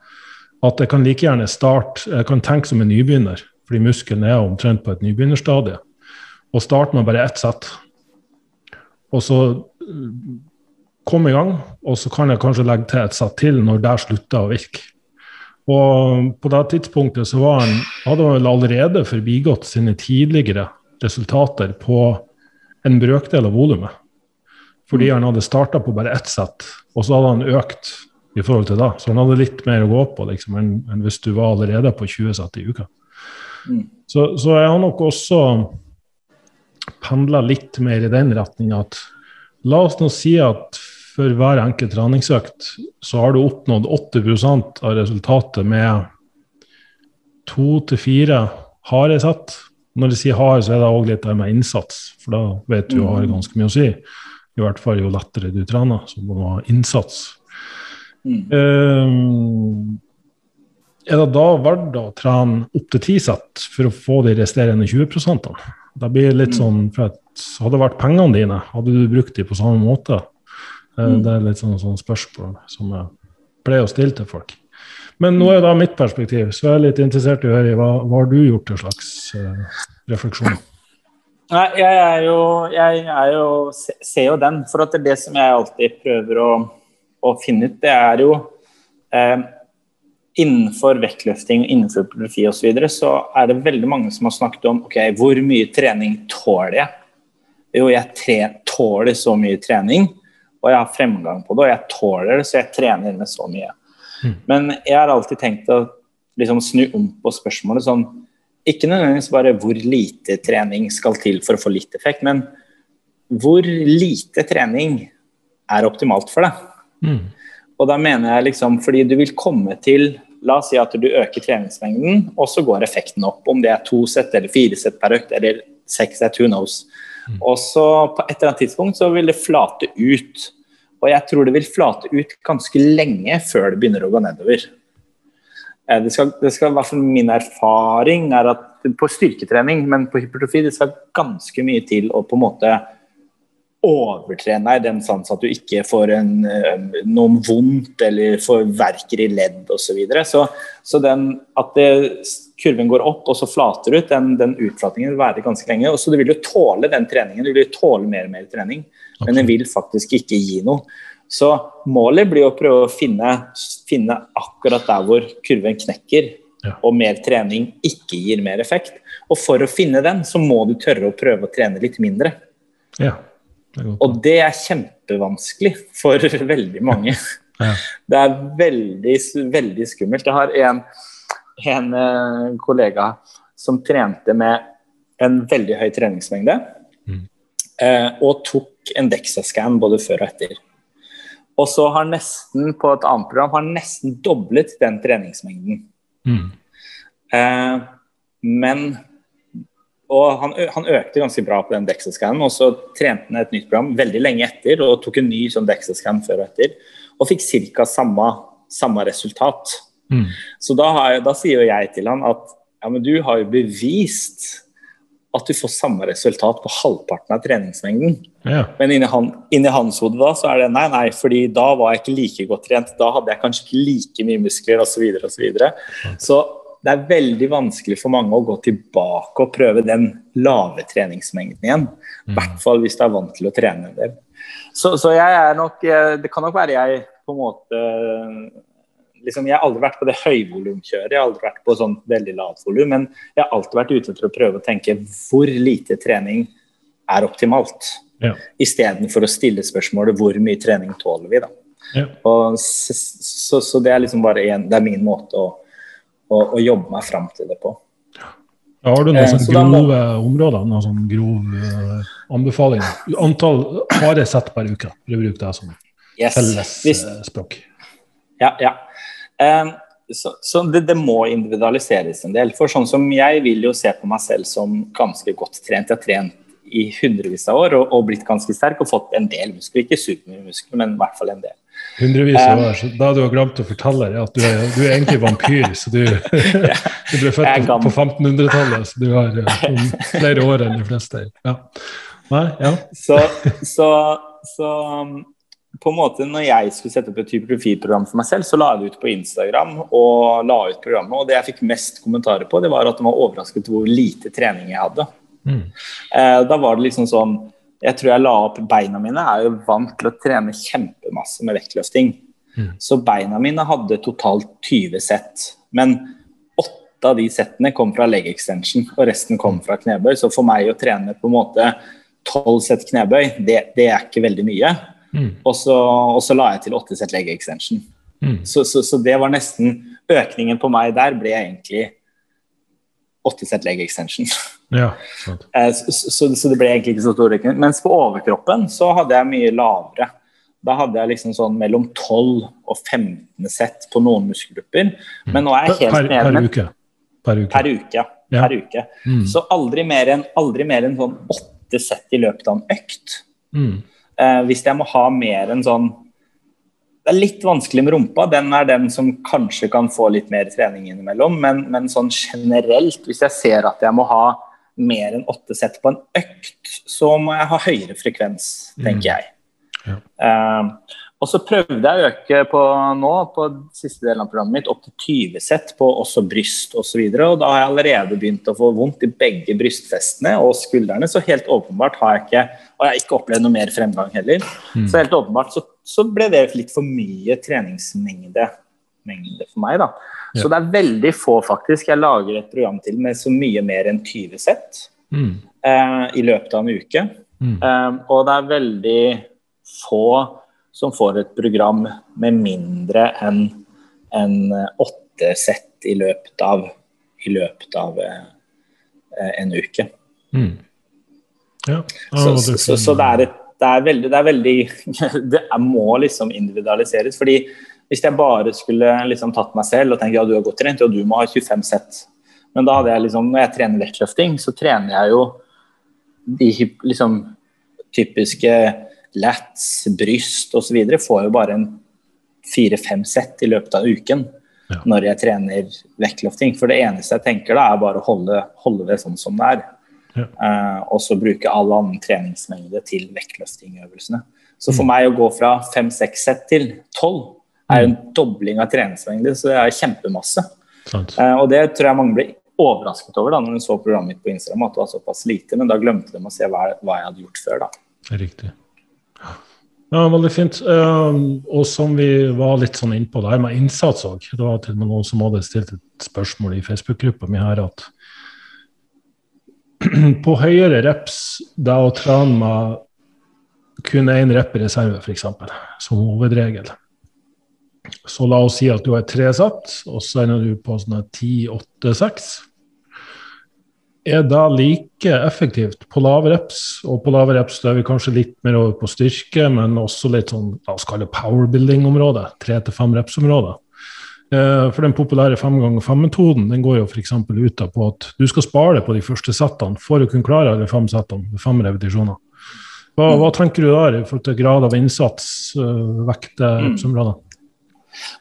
at jeg kan like gjerne starte Jeg kan tenke som en nybegynner, fordi muskelen er omtrent på et nybegynnerstadie, og starte med bare ett sett. Og så kom i gang, og så kan jeg kanskje legge til et sett til når det slutter å virke. Og på det tidspunktet så var han, hadde han allerede forbigått sine tidligere resultater på en brøkdel av volumet. Fordi han hadde starta på bare ett sett, og så hadde han økt i forhold til det. Så han hadde litt mer å gå på liksom, enn, hvis du var allerede på 20 sett i uka. Mm. Så, så jeg har nok også pendla litt mer i den retninga at la oss nå si at for hver enkelt treningsøkt så har du oppnådd 80% av resultatet med to til fire harde sett. Når de sier hard, så er det òg litt der med innsats, for da vet du har mm. ganske mye å si. I hvert fall jo lettere du trener, så må du ha innsats. Mm. Um, er det da verdt å trene opp til ti sett for å få de resterende 20 Da blir det litt mm. sånn, for at Hadde det vært pengene dine, hadde du brukt dem på samme måte? Eh, mm. Det er litt sånn, sånn spørsmål som jeg pleier å stille til folk. Men nå er da mitt perspektiv, så jeg er litt interessert i å høre hva, hva har du gjort til slags uh, refleksjoner? Nei, jeg er jo, jeg er jo ser jo den. For at det, er det som jeg alltid prøver å, å finne ut, det er jo eh, Innenfor vektløfting, innenfor profi osv. Så, videre, så er det veldig mange som har snakket om ok, hvor mye trening tåler jeg? Jo, jeg tåler så mye trening og jeg har fremgang på det, og jeg tåler det, så jeg trener med så mye. Mm. Men jeg har alltid tenkt å liksom snu om på spørsmålet sånn Ikke nødvendigvis bare hvor lite trening skal til for å få litt effekt, men hvor lite trening er optimalt for deg. Mm. Og da mener jeg liksom fordi du vil komme til La oss si at du øker treningsmengden, og så går effekten opp. Om det er to sett eller fire sett per økt eller seks sett, who knows. Mm. Og så på et eller annet tidspunkt så vil det flate ut. Og jeg tror det vil flate ut ganske lenge før det begynner å gå nedover. Eh, det skal, det skal i hvert fall Min erfaring er at på styrketrening, men på hypertrofi det skal ganske mye til å på en måte overtrene i den sans at du ikke får en, noen vondt eller får verker i ledd osv. Så, videre. så Så den, at det, kurven går opp og så flater ut, den, den utflatingen vil være ganske lenge. og så Du vil jo tåle den treningen, du vil jo tåle mer og mer trening, okay. men den vil faktisk ikke gi noe. Så målet blir å prøve å finne, finne akkurat der hvor kurven knekker, ja. og mer trening ikke gir mer effekt. Og for å finne den, så må du tørre å prøve å trene litt mindre. Ja. Og det er kjempevanskelig for veldig mange. Ja. Det er veldig, veldig skummelt. Jeg har en en eh, kollega som trente med en veldig høy treningsmengde. Mm. Eh, og tok en DEXA-scan både før og etter. Og så har nesten på et annet program har nesten doblet den treningsmengden. Mm. Eh, men og han, han økte ganske bra på den DEXA-scannen, og så trente han et nytt program veldig lenge etter og tok en ny sånn DEXA-scan før og etter, og fikk ca. Samme, samme resultat. Mm. Så da, har jeg, da sier jo jeg til han at ja, men du har jo bevist at du får samme resultat på halvparten av treningsmengden. Ja. Men inni, han, inni hans hode da, så er det nei, nei, fordi da var jeg ikke like godt trent. Da hadde jeg kanskje ikke like mye muskler osv. Så, videre, og så, videre. så det er veldig vanskelig for mange å gå tilbake og prøve den lave treningsmengden igjen. I hvert fall hvis du er vant til å trene en del. Så, så jeg er nok eh, Det kan nok være jeg på en måte liksom, Jeg har aldri vært på det høyvolumkjøret, jeg har aldri vært på sånn veldig lavt volum, men jeg har alltid vært ute etter å prøve å tenke hvor lite trening er optimalt. Ja. Istedenfor å stille spørsmålet hvor mye trening tåler vi, da. Ja. Og så, så, så det er liksom bare en, det er min måte å, å, å jobbe meg fram til det på. Har du noen Eh, sånne så da må- grove områder? Noen sånn grov uh, anbefaling? Antall harde sett per uke, for å bruke det som Yes. fellesspråk. Eh, ja, ja. Um, så så det, det må individualiseres en del. For sånn som jeg vil jo se på meg selv som ganske godt trent. Jeg har trent i hundrevis av år og, og blitt ganske sterk og fått en del muskler. Ikke supermye muskler, men i hvert fall en del. Hundrevis av Um, år. Så da du har glemt å fortelle deg at du er, du er egentlig vampyr. så Du, du ble født på, 1500-tallet, så du har eh, flere år enn de fleste. Ja. Nei, ja. Så, så, så um, på en måte når jeg skulle sette opp et type profilprogram for meg selv, så la jeg det ut på Instagram og la ut programmet. Og det jeg fikk mest kommentarer på, det var at de var overrasket hvor lite trening jeg hadde. Mm. Eh, da var det liksom sånn Jeg tror jeg la opp beina mine. Jeg er jo vant til å trene kjempemasse med vektløfting. Mm. Så beina mine hadde totalt 20 sett. Men åtte av de settene kom fra leg extension, og resten kom fra knebøy. Så for meg å trene på en måte tolv sett knebøy, det, det er ikke veldig mye. Mm. Og så, og så la jeg til åtte sett leg extension. Mm. Så, så, så det var nesten Økningen på meg der ble egentlig åtte sett leg extension. Ja. Eh, Så, så, så det ble egentlig ikke så stor økning. Mens på overkroppen så hadde jeg mye lavere. Da hadde jeg liksom sånn mellom 12 og 15 sett på noen muskelgrupper. Men nå er jeg helt Per, nede per med uke. Per uke. per uke. Ja. Per uke. Mm. Så aldri mer enn en sånn åtte sett i løpet av en økt. Mm. Eh, hvis jeg må ha mer enn sånn Det er litt vanskelig med rumpa. Den er den som kanskje kan få litt mer trening innimellom. Men, men sånn generelt, hvis jeg ser at jeg må ha mer enn åtte sett på en økt, så må jeg ha høyere frekvens, tenker jeg. Ja. Uh, og så prøvde jeg å øke på nå, på siste delen av programmet mitt, opp til 20 sett på også bryst osv. Og, så og da har jeg allerede begynt å få vondt i begge brystfestene og skuldrene. Så helt åpenbart har jeg ikke Og jeg har ikke opplevd noe mer fremgang heller. Mm. Så helt åpenbart så, så ble det litt for mye treningsmengde mengde for meg, da. Så det er veldig få, faktisk. Jeg lager et program til med så mye mer enn 20 sett Mm. eh, i løpet av en uke. Mm. Um, og det er veldig få som får et program med mindre enn en eh, åtte sett i løpet av, i løpet av eh, eh, en uke. Mm. Ja. Så, så, så, så det er et det er veldig, det er veldig Det må liksom individualiseres. fordi hvis jeg bare skulle liksom tatt meg selv og tenkt ja, du er godt trent, og du må ha 25 sett. Men da hadde jeg liksom, når jeg trener vektløfting, så trener jeg jo de liksom typiske lats, bryst osv. Får jo bare en fire-fem sett i løpet av uken Ja. når jeg trener vektløfting. For det eneste jeg tenker da, er bare å holde, holde det sånn som det er. Ja. Uh, og så bruke all annen treningsmengde til vektløftingøvelsene. Så Mm. for meg å gå fra fem-seks sett til tolv er jo en dobling av treningsmengde, så det er kjempemasse. Eh, og det tror jeg mange ble overrasket over da når de så programmet mitt på Instagram, at det var såpass lite, men da glemte de å se hva, hva jeg hadde gjort før. da. Riktig. Ja, Veldig fint. Um, og som vi var litt sånn innpå det her med innsats òg. Det var til og med noen som hadde stilt et spørsmål i Facebook-gruppa mi her at på høyere reps, det å trene med kun én rep i reserve, f.eks., som hovedregel, Så la oss si at du har tre sett, og så ender du på sånne 10-8-6. Er det like effektivt på lave reps? Og på lave reps er vi kanskje litt mer over på styrke, men også litt sånn la oss kalle powerbuilding-område. Tre til fem reps-område. Eh, for den populære fem ganger fem-metoden den går jo f.eks. ut på at du skal spare deg på de første settene for å kunne klare alle fem settene med fem repetisjoner. Hva, hva, tenker du der i forhold til grad av innsats, uh, vekt, represområder?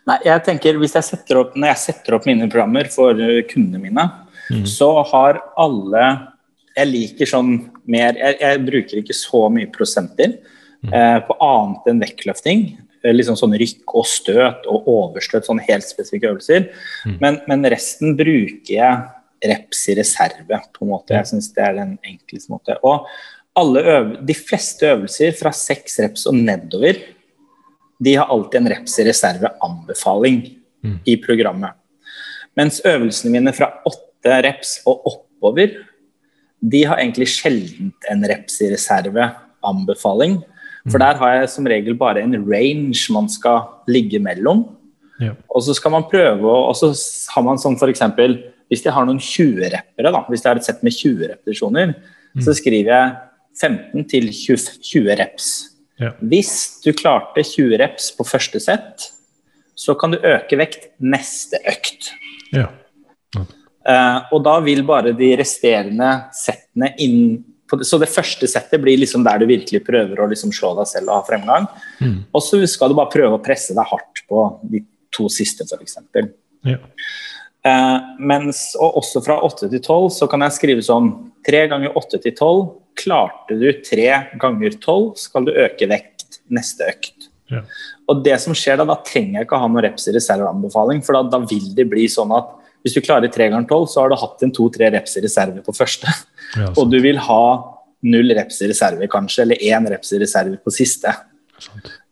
Nei, jeg tenker hvis jeg setter opp, Når jeg setter opp mine programmer for kundene mine, mm. så har alle Jeg liker sånn mer Jeg, jeg bruker ikke så mye prosenter mm. eh, på annet enn vektløfting. Liksom sånn rykk og støt og overstøt, sånne helt spesifikke øvelser. Mm. Men, men, resten bruker jeg reps i reserve, på en måte. Jeg syns det er den enkleste måte. Og de fleste øvelser fra seks reps og nedover de har alltid en reps i reserve-anbefaling mm. i programmet. Mens øvelsene mine fra åtte reps og oppover, de har egentlig sjelden en reps i reserve-anbefaling. For mm. der har jeg som regel bare en range man skal ligge mellom. Ja. Og så skal man prøve Og så har man sånn f.eks. hvis jeg har noen 20-rappere, hvis jeg har et sett med 20 repetisjoner, mm. så skriver jeg 15 til 20, 20 reps. Ja. Hvis du klarte 20 reps på første sett, så kan du øke vekt neste økt. Ja. Ja. Uh, og da vil bare de resterende settene inn på det, Så det første settet blir liksom der du virkelig prøver å liksom slå deg selv og ha fremgang. Mm. Og så skal du bare prøve å presse deg hardt på de to siste, f.eks. Ja. Uh, mens, og også fra 8 til 12 så kan jeg skrive sånn 3 ganger 8 til 12 Klarte du tre ganger tolv, skal du øke vekt neste økt. Ja. Og det som skjer Da da trenger jeg ikke ha noen reps i reserveanbefaling, for da, da, vil det bli sånn at hvis du klarer tre ganger tolv, så har du hatt en to-tre reps i reserve på første. Ja, og du vil ha null reps i reserve, kanskje, eller én reps i reserve på siste.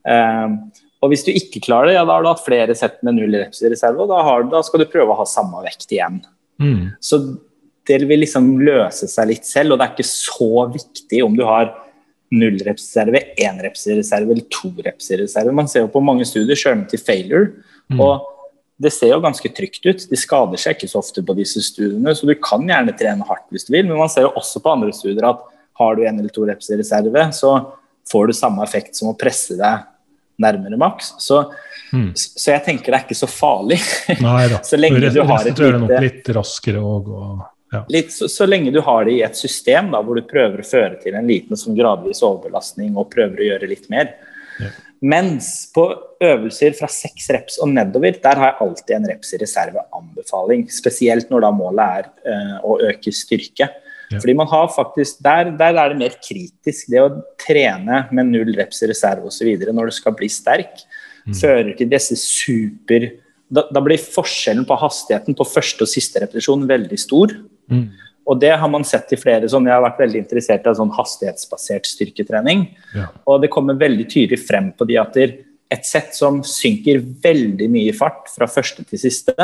Um, og hvis du ikke klarer det, ja, da har du hatt flere sett med null reps i reserve, og da, har, da skal du prøve å ha samme vekt igjen. Mm. Så det vil liksom løse seg litt selv, og det er ikke så viktig om du har null repsreserve, én repsreserve eller to repsreserve. Man ser jo på mange studier sjøl til failure, mm. og det ser jo ganske trygt ut. De skader seg ikke så ofte på disse studiene, så du kan gjerne trene hardt hvis du vil, men man ser jo også på andre studier at har du en eller to reps i reserve, så får du samme effekt som å presse deg nærmere maks. Så, mm. så jeg tenker det er ikke så farlig. Nei da. så lenge du har et lite litt raskere også, og ja. Litt, så, så, lenge du har det i et system da, hvor du prøver å føre til en liten sånn gradvis overbelastning og prøver å gjøre litt mer. Ja. Mens på øvelser fra seks reps og nedover, der har jeg alltid en reps i reserve-anbefaling. Spesielt når da målet er uh, å øke styrke. Ja. Fordi man har faktisk, der, der, er det mer kritisk. Det å trene med null reps i reserve osv. når du skal bli sterk, mm. fører til disse super da, da, blir forskjellen på hastigheten på første og siste repetisjon veldig stor. Mm. Og det har man sett i flere sånn, Jeg har vært veldig interessert i sånn hastighetsbasert styrketrening. Ja. Og det kommer veldig tydelig frem på de at et sett som synker veldig mye i fart fra første til siste,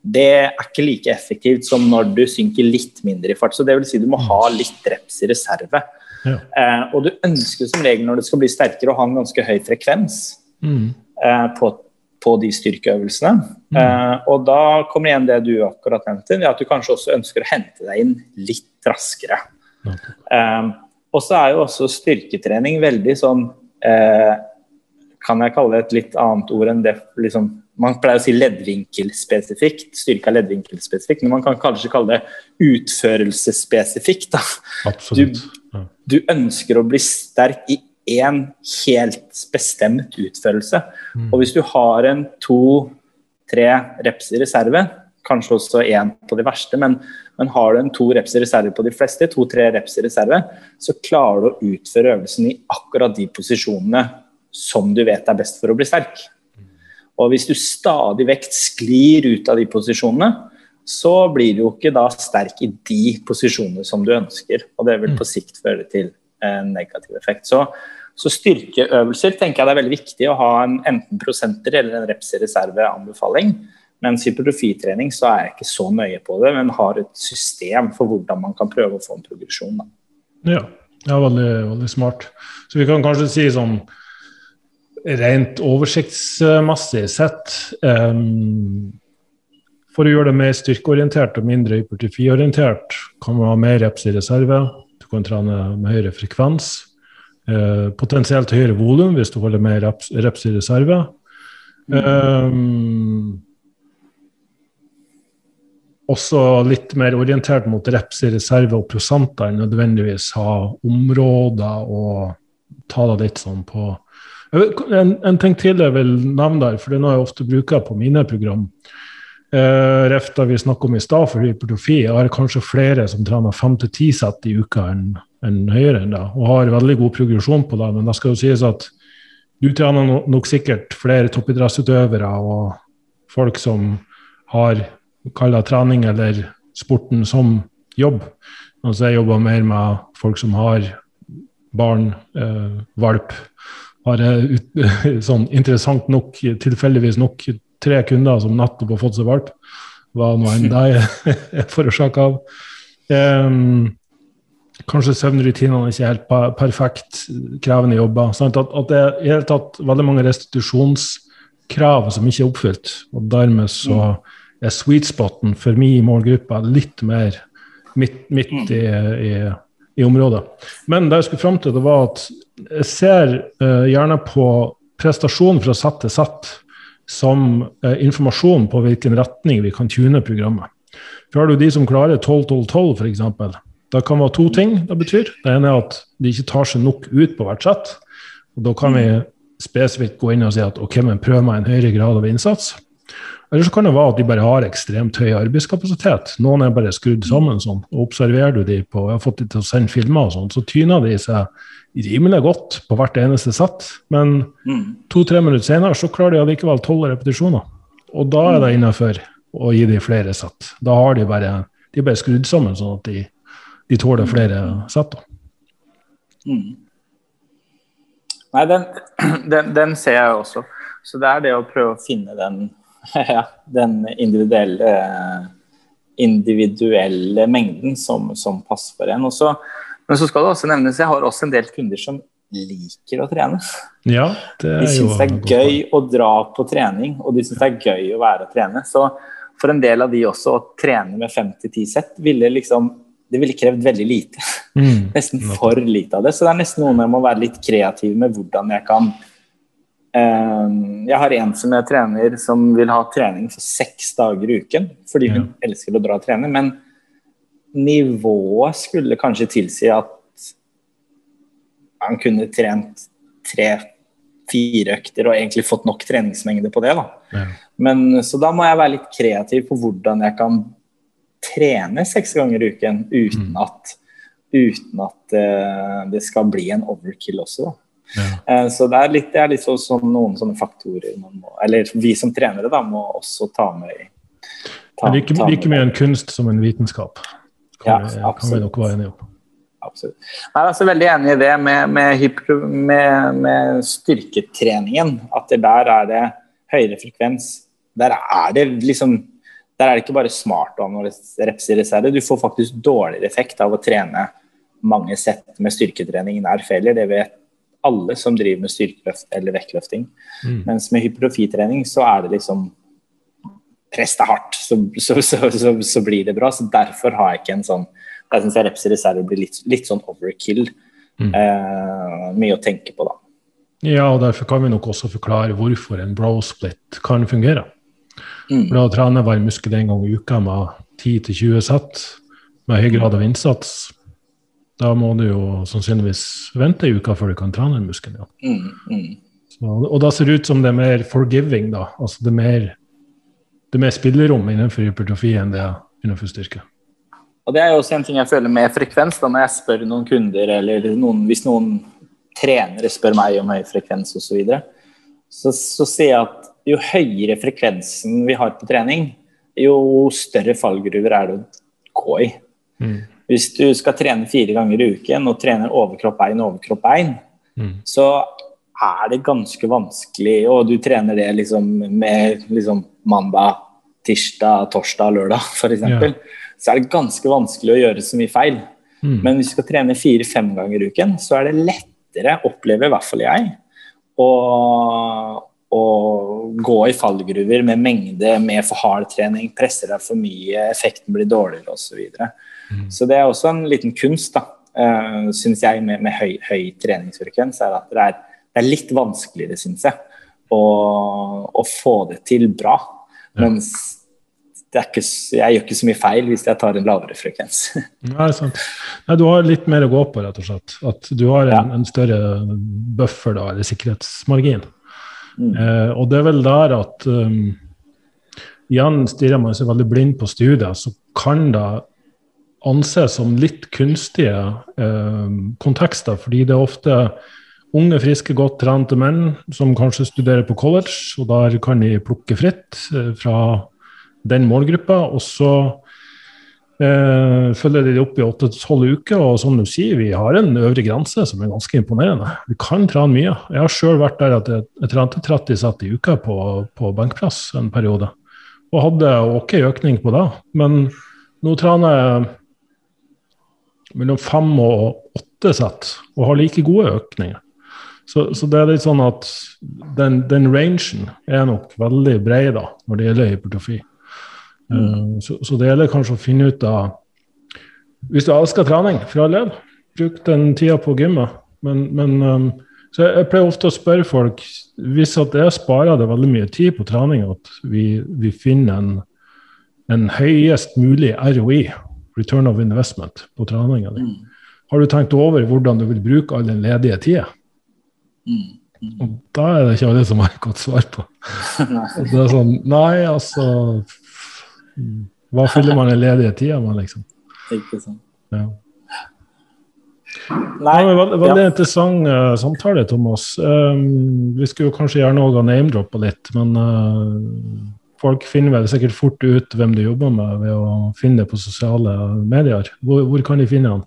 det er ikke like effektivt som når du synker litt mindre i fart. Så det vil si du må ha litt reps i reserve. Ja. Eh, og du ønsker som regel når det skal bli sterkere, å ha en ganske høy frekvens mm. eh, på på de styrkeøvelsene. Mm. Uh, og da kommer igjen det du akkurat nevnte, at du kanskje også ønsker å hente deg inn litt raskere. Mm. Uh, og så er jo også styrketrening veldig sånn uh, Kan jeg kalle det et litt annet ord enn det liksom, Man pleier å si leddvinkelspesifikt, styrke er leddvinkelspesifikt, men man kan kanskje kalle det utførelsesspesifikt. Du, du ønsker å bli sterk i én helt bestemt utførelse. Mm. Og hvis du har en to-tre reps i reserve, kanskje også én på de verste, men, men, har du en to reps i reserve på de fleste, to-tre reps i reserve, så klarer du å utføre øvelsen i akkurat de posisjonene som du vet er best for å bli sterk. Og hvis du stadig vekk sklir ut av de posisjonene, så blir du jo ikke da sterk i de posisjonene som du ønsker. Og det vil på sikt føre til en negativ effekt. Så, så styrkeøvelser tenker jeg det er veldig viktig å ha en enten prosenter eller en reps i reserve-anbefaling. Mens hypertrofitrening så er jeg ikke så nøye på det, men har et system for hvordan man kan prøve å få en progresjon. Ja, ja veldig, veldig, smart. Så vi kan kanskje si sånn rent oversiktsmessig sett um, For å gjøre det mer styrkeorientert og mindre hypertrofiorientert, kan man ha mer reps i reserve. Du kan trene med høyere frekvens. Uh, potensielt høyere volum hvis du holder mer reps, reps i reserve. Um, også litt mer orientert mot reps i reserve og prosenter enn nødvendigvis ha områder og ta det litt sånn på en, en, ting til jeg vil nevne der, for det er noe jeg ofte bruker på mine program. Eh, Refta vi snakket om i stad for hypertrofi, jeg har kanskje flere som trener fem til ti sett i uka enn en høyere enn det, og har veldig god progresjon på det. Men det skal jo sies at du trener nok sikkert flere toppidrettsutøvere og folk som har kalla trening eller sporten som jobb. Altså jeg jobber mer med folk som har barn, eh, valp. Har ut, sånn interessant nok, tilfeldigvis nok, tre kunder som nettopp har fått seg valp. Hva nå enn det er forårsaka av. Um, kanskje søvnrutinene er ikke helt perfekt, krevende jobber. Sant? at, at, det er i hele tatt veldig mange restitusjonskrav som ikke er oppfylt. Og dermed så mm er sweet spoten for min målgruppe litt mer midt, midt mm. i, i, i, området. Men det jeg skulle fram til, det var at jeg ser uh, gjerne på prestasjon fra sett til sett som uh, informasjon på hvilken retning vi kan tune programmet. For har du de som klarer 12-12-12, f.eks. Det kan være to ting det betyr. Det ene er at de ikke tar seg nok ut på hvert sett. Og da kan vi mm. spesifikt gå inn og si at ok, men prøv meg en høyere grad av innsats. Eller så kan det være at de bare har ekstremt høy arbeidskapasitet. Noen er bare skrudd sammen sånn. og Observerer du de på Jeg har fått de til å sende filmer og sånn, så tyner de seg rimelig godt på hvert eneste sett. Men mm. to-tre minutter senere så klarer de allikevel tolv repetisjoner. Og da er det mm. innafor å gi de flere sett. Da har de bare de er bare skrudd sammen sånn at de, de tåler flere sett. Mm. Nei, den, den, den, ser jeg også. Så det er det å prøve å finne den ja, den individuelle, individuelle mengden som, som, passer for en. Også, men så skal det også nevnes, jeg har også en del kunder som liker å trene. Ja, det de syns det er gøy å dra på trening, og de syns det er gøy å være og trene. Så for en del av de også, å trene med 5-10 sett ville liksom det ville krevd veldig lite. Mm, nesten for lite av det. Så det er nesten noe med å være litt kreativ med hvordan jeg kan Ehm, jeg har en som jeg trener som vil ha trening for seks dager i uken fordi hun ja. elsker å dra og trene, men nivået skulle kanskje tilsi at han kunne trent tre-fire økter og egentlig fått nok treningsmengde på det. da. Ja. Men, så da må jeg være litt kreativ på hvordan jeg kan trene seks ganger i uken uten mm. at, uten at uh, det skal bli en overkill også. Ja. Uh, så det er litt, det er litt så, sånn, noen sånne faktorer man må, eller vi som trenere da, må også ta med i ta, like, ta like mye en kunst som en vitenskap, kan, ja, vi, kan vi nok være enige om. Absolutt. Jeg er altså veldig enig i det med, med, med, med styrketreningen. At der er det høyere frekvens. Der er det liksom der er det ikke bare smart å analysere reps i reserve. Du får faktisk dårligere effekt av å trene mange sett med styrketrening nær failure. Det vet alle som driver med styrkeløft eller vektløfting. Mm. Mens med hypertrofitrening så er det liksom Press deg hardt, så, så, så, så, blir det bra. Så derfor har jeg ikke en sånn Jeg syns reps i reserve blir litt, litt, sånn overkill. Mm. Eh, mye å tenke på, da. Ja, og derfor kan vi nok også forklare hvorfor en bro split kan fungere. Mm. For da trener hver muskel én gang i uka med 10-20 sett med høy grad av innsats da må du jo sannsynligvis vente ei uke før du kan trene den muskelen. Ja. Mm, mm. Så, og da ser det ut som det er mer forgiving, da. Altså det er mer, det er mer spillerom innenfor hypertrofi enn det er innenfor styrke. Og Det er jo også en ting jeg føler med frekvens. da Når jeg spør noen kunder, eller noen, hvis noen trenere spør meg om høy frekvens osv., så, så så sier jeg at jo høyere frekvensen vi har på trening, jo større fallgruver er det å gå i. Mm. Hvis du skal trene fire ganger i uken og trener overkropp bein, overkropp bein, mm. så er det ganske vanskelig, og du trener det liksom med liksom mandag, tirsdag, torsdag, lørdag f.eks., ja. så er det ganske vanskelig å gjøre så mye feil. Mm. Men hvis du skal trene fire-fem ganger i uken, så er det lettere, opplever i hvert fall jeg, og, og gå i fallgruver med mengde, med for hard trening, presser deg for mye, effekten blir dårligere osv. Så, videre. mm. så det er også en liten kunst, da, uh, syns jeg, med, med høy, høy, treningsfrekvens. er at det er, det er litt vanskeligere, syns jeg, å, å, få det til bra. Ja. Mens ikke, jeg gjør ikke så mye feil hvis jeg tar en lavere frekvens. Nei, sant. Nei, du har litt mer å gå på, rett og slett. At du har en, ja. en større buffer, da, eller sikkerhetsmargin. Mm. Eh, og det er vel der at um, Igjen stirrer man seg veldig blind på studier, så kan det anses som litt kunstige eh, kontekster, fordi det er ofte unge, friske, godt trente menn som kanskje studerer på college, og der kan de plukke fritt eh, fra den målgruppa. Og så eh, følger de opp i 8-12 uker, og som du sier, vi har en øvre grense som er ganske imponerende. Vi kan trene mye. Jeg har sjøl vært der at jeg, jeg trente 30 sett i uka på, på benkpress en periode, og hadde ok økning på det. Men nå trener jeg mellom fem og åtte sett, og har like gode økninger. Så, så, det er litt sånn at den, den rangen er nok veldig bred da, når det gjelder hypertrofi. Mm. Så, så, det gjelder kanskje å finne ut av Hvis du elsker trening, for all del, bruk den tida på gymmet. Men, men um, så jeg, pleier ofte å spørre folk hvis at jeg sparer det veldig mye tid på trening, at vi, vi finner en, en, høyest mulig ROI, return of investment, på treninga di. Mm. Har du tenkt over hvordan du vil bruke all den ledige tida? Mm. Mm. Og da er det ikke alle som har et godt svar på. det er sånn Nei, altså hva fyller man den ledige tida med, liksom? Ikke sant. Ja. Nei, ja, veldig ja. interessant uh, samtale, Thomas. Um, vi skulle kanskje gjerne òg ha name-droppa litt, men uh, folk finner vel sikkert fort ut hvem du jobber med ved å finne det på sosiale medier. Hvor, hvor kan de finne han?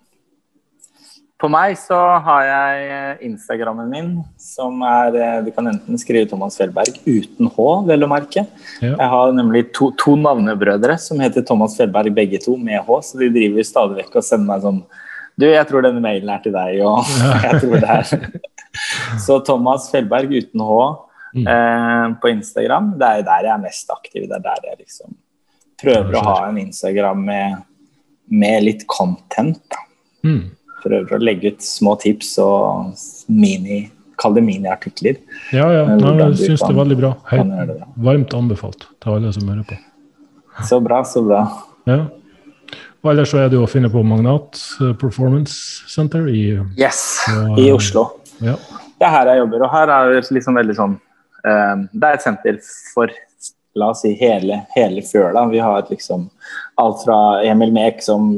På meg så har jeg eh, Instagrammen min, som er eh, Du kan enten skrive Thomas Fjellberg uten H, vel å merke. Ja. Jeg har nemlig to, to, navnebrødre som heter Thomas Fjellberg, begge to med H, så de driver stadig vekk og sender meg sånn Du, jeg tror denne mailen er til deg, og jeg tror det er Så Thomas Fjellberg uten H mm. eh, på Instagram. Det er der jeg er mest aktiv. Det er der jeg liksom prøver å ha en Instagram med, med litt content. da. Mm prøver å legge ut små tips og mini Kall det miniartikler. Ja, ja. Nei, jeg syns det er veldig bra. Hei, varmt anbefalt til alle som hører på. Så bra, så bra. Ja. Og ellers så er det jo å finne på Magnat eh, Performance Center i Yes, og, i Oslo. Ja. Det er her jeg jobber, og her er det liksom veldig sånn um, Det er et senter for la oss si hele, hele Fjøla. Vi har liksom alt fra Emil Mek som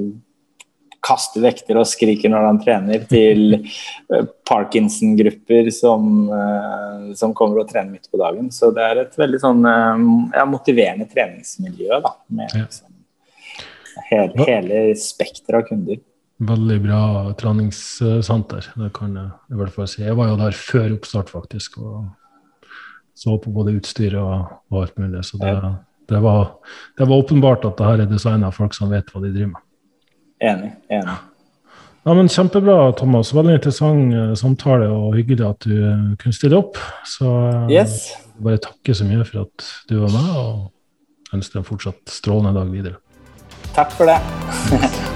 kaster vekter og skriker når han trener, til eh, Parkinson-grupper som, eh, som, kommer og trener midt på dagen. Så det er et veldig sånn eh, ja, motiverende treningsmiljø da, med liksom, hele, hele spekteret av kunder. Veldig bra treningssenter, det kan jeg i hvert fall si. Jeg var jo der før oppstart, faktisk, og så på både utstyr og, alt mulig. Så det, det, var, det var åpenbart at det her er designa folk som vet hva de driver med. Enig. enig. Ja, men Kjempebra, Thomas. Veldig interessant uh, samtale og hyggelig at du uh, kunne stille opp. Så uh, yes. bare takke så mye for at du var med, og ønsker deg en fortsatt strålende dag videre. Takk for det.